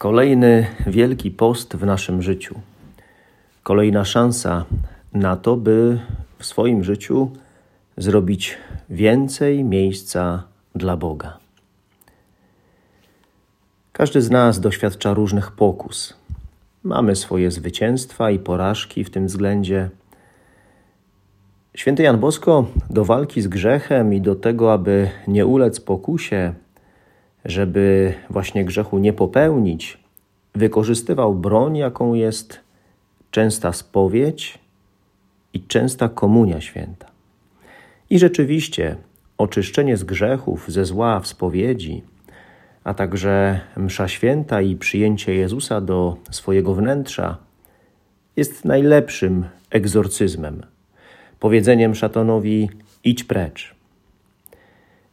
Kolejny Wielki Post w naszym życiu. Kolejna szansa na to, by w swoim życiu zrobić więcej miejsca dla Boga. Każdy z nas doświadcza różnych pokus. Mamy swoje zwycięstwa i porażki w tym względzie. Święty Jan Bosko do walki z grzechem i do tego, aby nie ulec pokusie, żeby właśnie grzechu nie popełnić, wykorzystywał broń, jaką jest częsta spowiedź i częsta komunia święta. I rzeczywiście oczyszczenie z grzechów, ze zła w spowiedzi, a także msza święta i przyjęcie Jezusa do swojego wnętrza jest najlepszym egzorcyzmem powiedzeniem szatanowi: idź precz.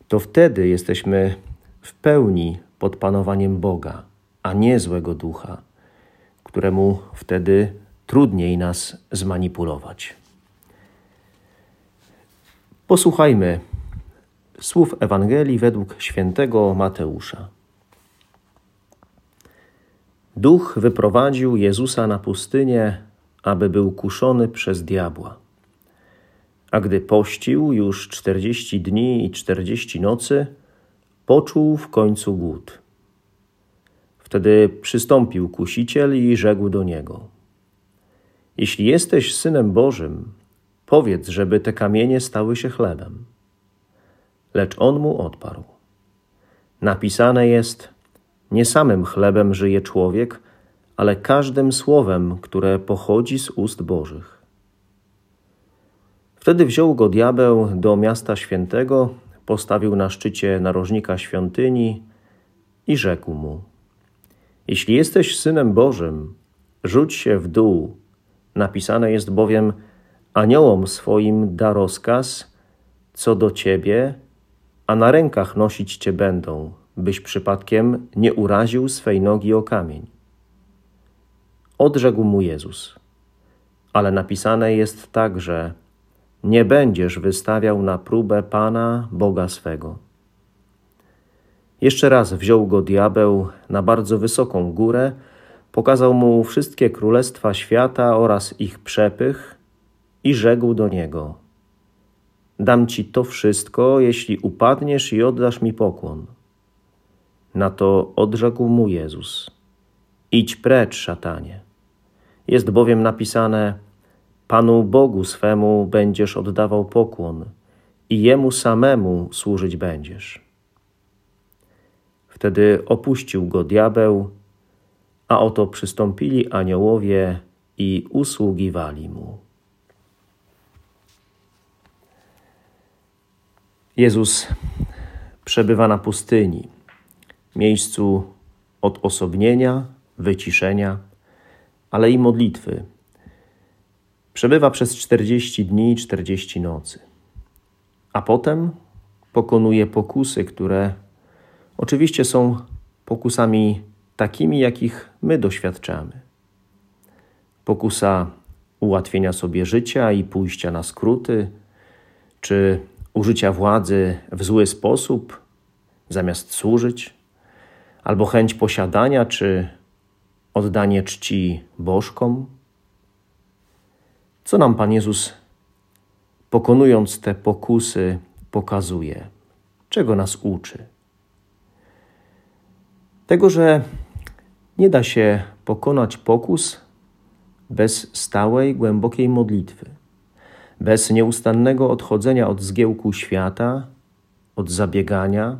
To wtedy jesteśmy w pełni pod panowaniem Boga, a nie złego ducha, któremu wtedy trudniej nas zmanipulować. Posłuchajmy słów Ewangelii według świętego Mateusza. Duch wyprowadził Jezusa na pustynię, aby był kuszony przez diabła. A gdy pościł już czterdzieści dni i czterdzieści nocy, poczuł w końcu głód. Wtedy przystąpił kusiciel i rzekł do niego: Jeśli jesteś synem Bożym, powiedz, żeby te kamienie stały się chlebem. Lecz on mu odparł: Napisane jest: Nie samym chlebem żyje człowiek, ale każdym słowem, które pochodzi z ust Bożych. Wtedy wziął go diabeł do miasta świętego, postawił na szczycie narożnika świątyni i rzekł mu: Jeśli jesteś synem Bożym, rzuć się w dół. Napisane jest bowiem: Aniołom swoim da rozkaz co do ciebie, a na rękach nosić cię będą, byś przypadkiem nie uraził swej nogi o kamień. Odrzekł mu Jezus. Ale napisane jest także, nie będziesz wystawiał na próbę Pana Boga swego. Jeszcze raz wziął go diabeł na bardzo wysoką górę, pokazał mu wszystkie królestwa świata oraz ich przepych i rzekł do niego: Dam ci to wszystko, jeśli upadniesz i oddasz mi pokłon. Na to odrzekł mu Jezus: Idź precz, szatanie. Jest bowiem napisane: Panu Bogu swemu będziesz oddawał pokłon i Jemu samemu służyć będziesz. Wtedy opuścił go diabeł, a oto przystąpili aniołowie i usługiwali mu. Jezus przebywa na pustyni, miejscu odosobnienia, wyciszenia, ale i modlitwy Przebywa przez 40 dni i 40 nocy. A potem pokonuje pokusy, które oczywiście są pokusami takimi, jakich my doświadczamy. Pokusa ułatwienia sobie życia i pójścia na skróty, czy użycia władzy w zły sposób, zamiast służyć, albo chęć posiadania, czy oddanie czci bożkom co nam Pan Jezus, pokonując te pokusy, pokazuje? Czego nas uczy? Tego, że nie da się pokonać pokus bez stałej, głębokiej modlitwy, bez nieustannego odchodzenia od zgiełku świata, od zabiegania,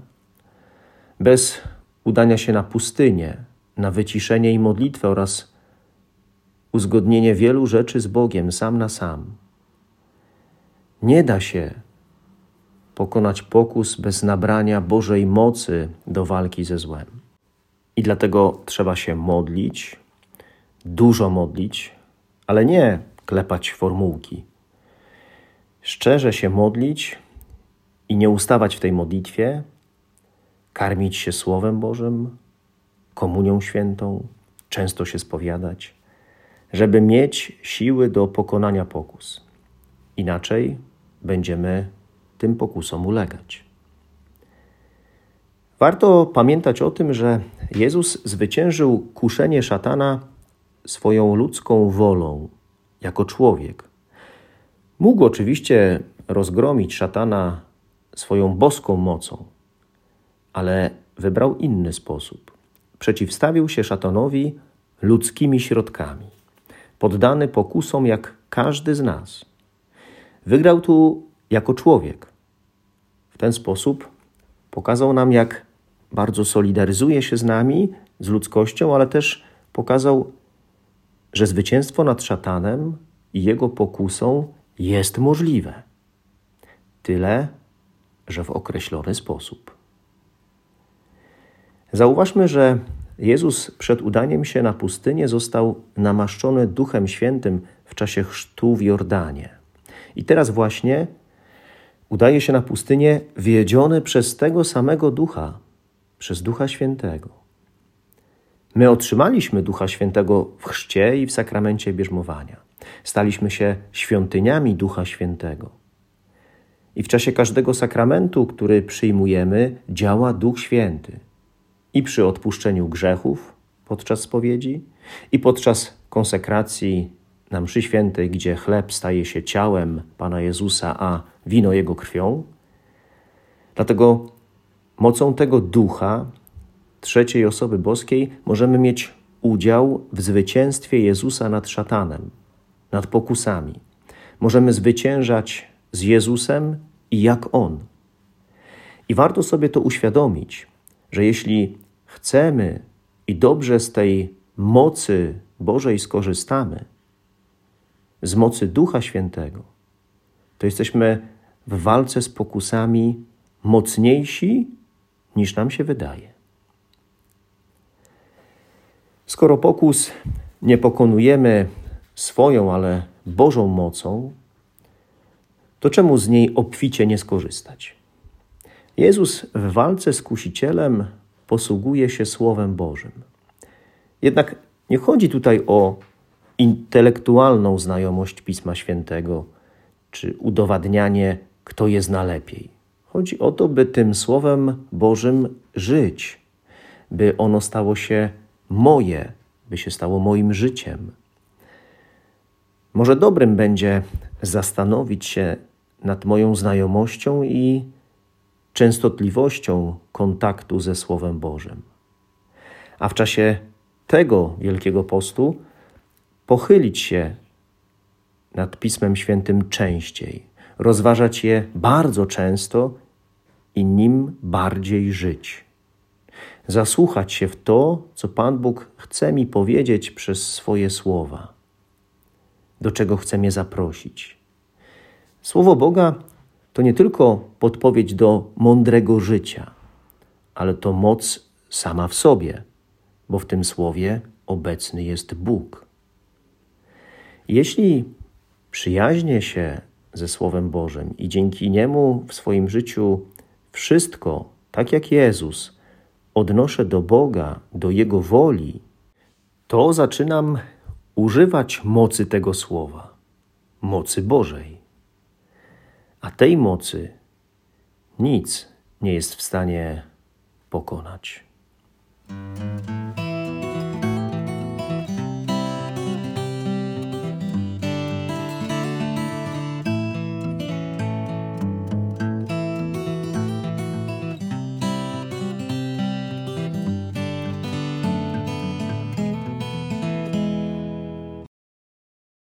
bez udania się na pustynię, na wyciszenie i modlitwę oraz uzgodnienie wielu rzeczy z Bogiem sam na sam. Nie da się pokonać pokus bez nabrania Bożej mocy do walki ze złem. I dlatego trzeba się modlić, dużo modlić, ale nie klepać formułki. Szczerze się modlić i nie ustawać w tej modlitwie, karmić się Słowem Bożym, komunią świętą, często się spowiadać, żeby mieć siły do pokonania pokus. Inaczej będziemy tym pokusom ulegać. Warto pamiętać o tym, że Jezus zwyciężył kuszenie szatana swoją ludzką wolą, jako człowiek. Mógł oczywiście rozgromić szatana swoją boską mocą, ale wybrał inny sposób. Przeciwstawił się szatanowi ludzkimi środkami, poddany pokusom jak każdy z nas. Wygrał tu jako człowiek. W ten sposób pokazał nam, jak bardzo solidaryzuje się z nami, z ludzkością, ale też pokazał, że zwycięstwo nad szatanem i jego pokusą jest możliwe. Tyle, że w określony sposób. Zauważmy, że Jezus przed udaniem się na pustynię został namaszczony Duchem Świętym w czasie chrztu w Jordanie. I teraz właśnie udaje się na pustynię wiedziony przez tego samego Ducha, przez Ducha Świętego. My otrzymaliśmy Ducha Świętego w chrzcie i w sakramencie bierzmowania. Staliśmy się świątyniami Ducha Świętego. I w czasie każdego sakramentu, który przyjmujemy, działa Duch Święty. I przy odpuszczeniu grzechów podczas spowiedzi, i podczas konsekracji na mszy świętej, gdzie chleb staje się ciałem Pana Jezusa, a wino Jego krwią. Dlatego mocą tego ducha trzeciej osoby boskiej możemy mieć udział w zwycięstwie Jezusa nad szatanem, nad pokusami. Możemy zwyciężać z Jezusem i jak On. I warto sobie to uświadomić, że jeśli chcemy i dobrze z tej mocy Bożej skorzystamy, z mocy Ducha Świętego, to jesteśmy w walce z pokusami mocniejsi niż nam się wydaje. Skoro pokus nie pokonujemy swoją, ale Bożą mocą, to czemu z niej obficie nie skorzystać? Jezus w walce z kusicielem posługuje się Słowem Bożym. Jednak nie chodzi tutaj o intelektualną znajomość Pisma Świętego czy udowadnianie, kto je zna lepiej. Chodzi o to, by tym Słowem Bożym żyć, by ono stało się moje, by się stało moim życiem. Może dobrym będzie zastanowić się nad moją znajomością i częstotliwością kontaktu ze Słowem Bożym. A w czasie tego Wielkiego Postu pochylić się nad Pismem Świętym częściej, rozważać je bardzo często i nim bardziej żyć. Zasłuchać się w to, co Pan Bóg chce mi powiedzieć przez swoje słowa, do czego chce mnie zaprosić. Słowo Boga to nie tylko podpowiedź do mądrego życia, ale to moc sama w sobie, bo w tym słowie obecny jest Bóg. Jeśli przyjaźnię się ze Słowem Bożym i dzięki niemu w swoim życiu wszystko, tak jak Jezus, odnoszę do Boga, do Jego woli, to zaczynam używać mocy tego słowa, mocy Bożej. A tej mocy nic nie jest w stanie pokonać.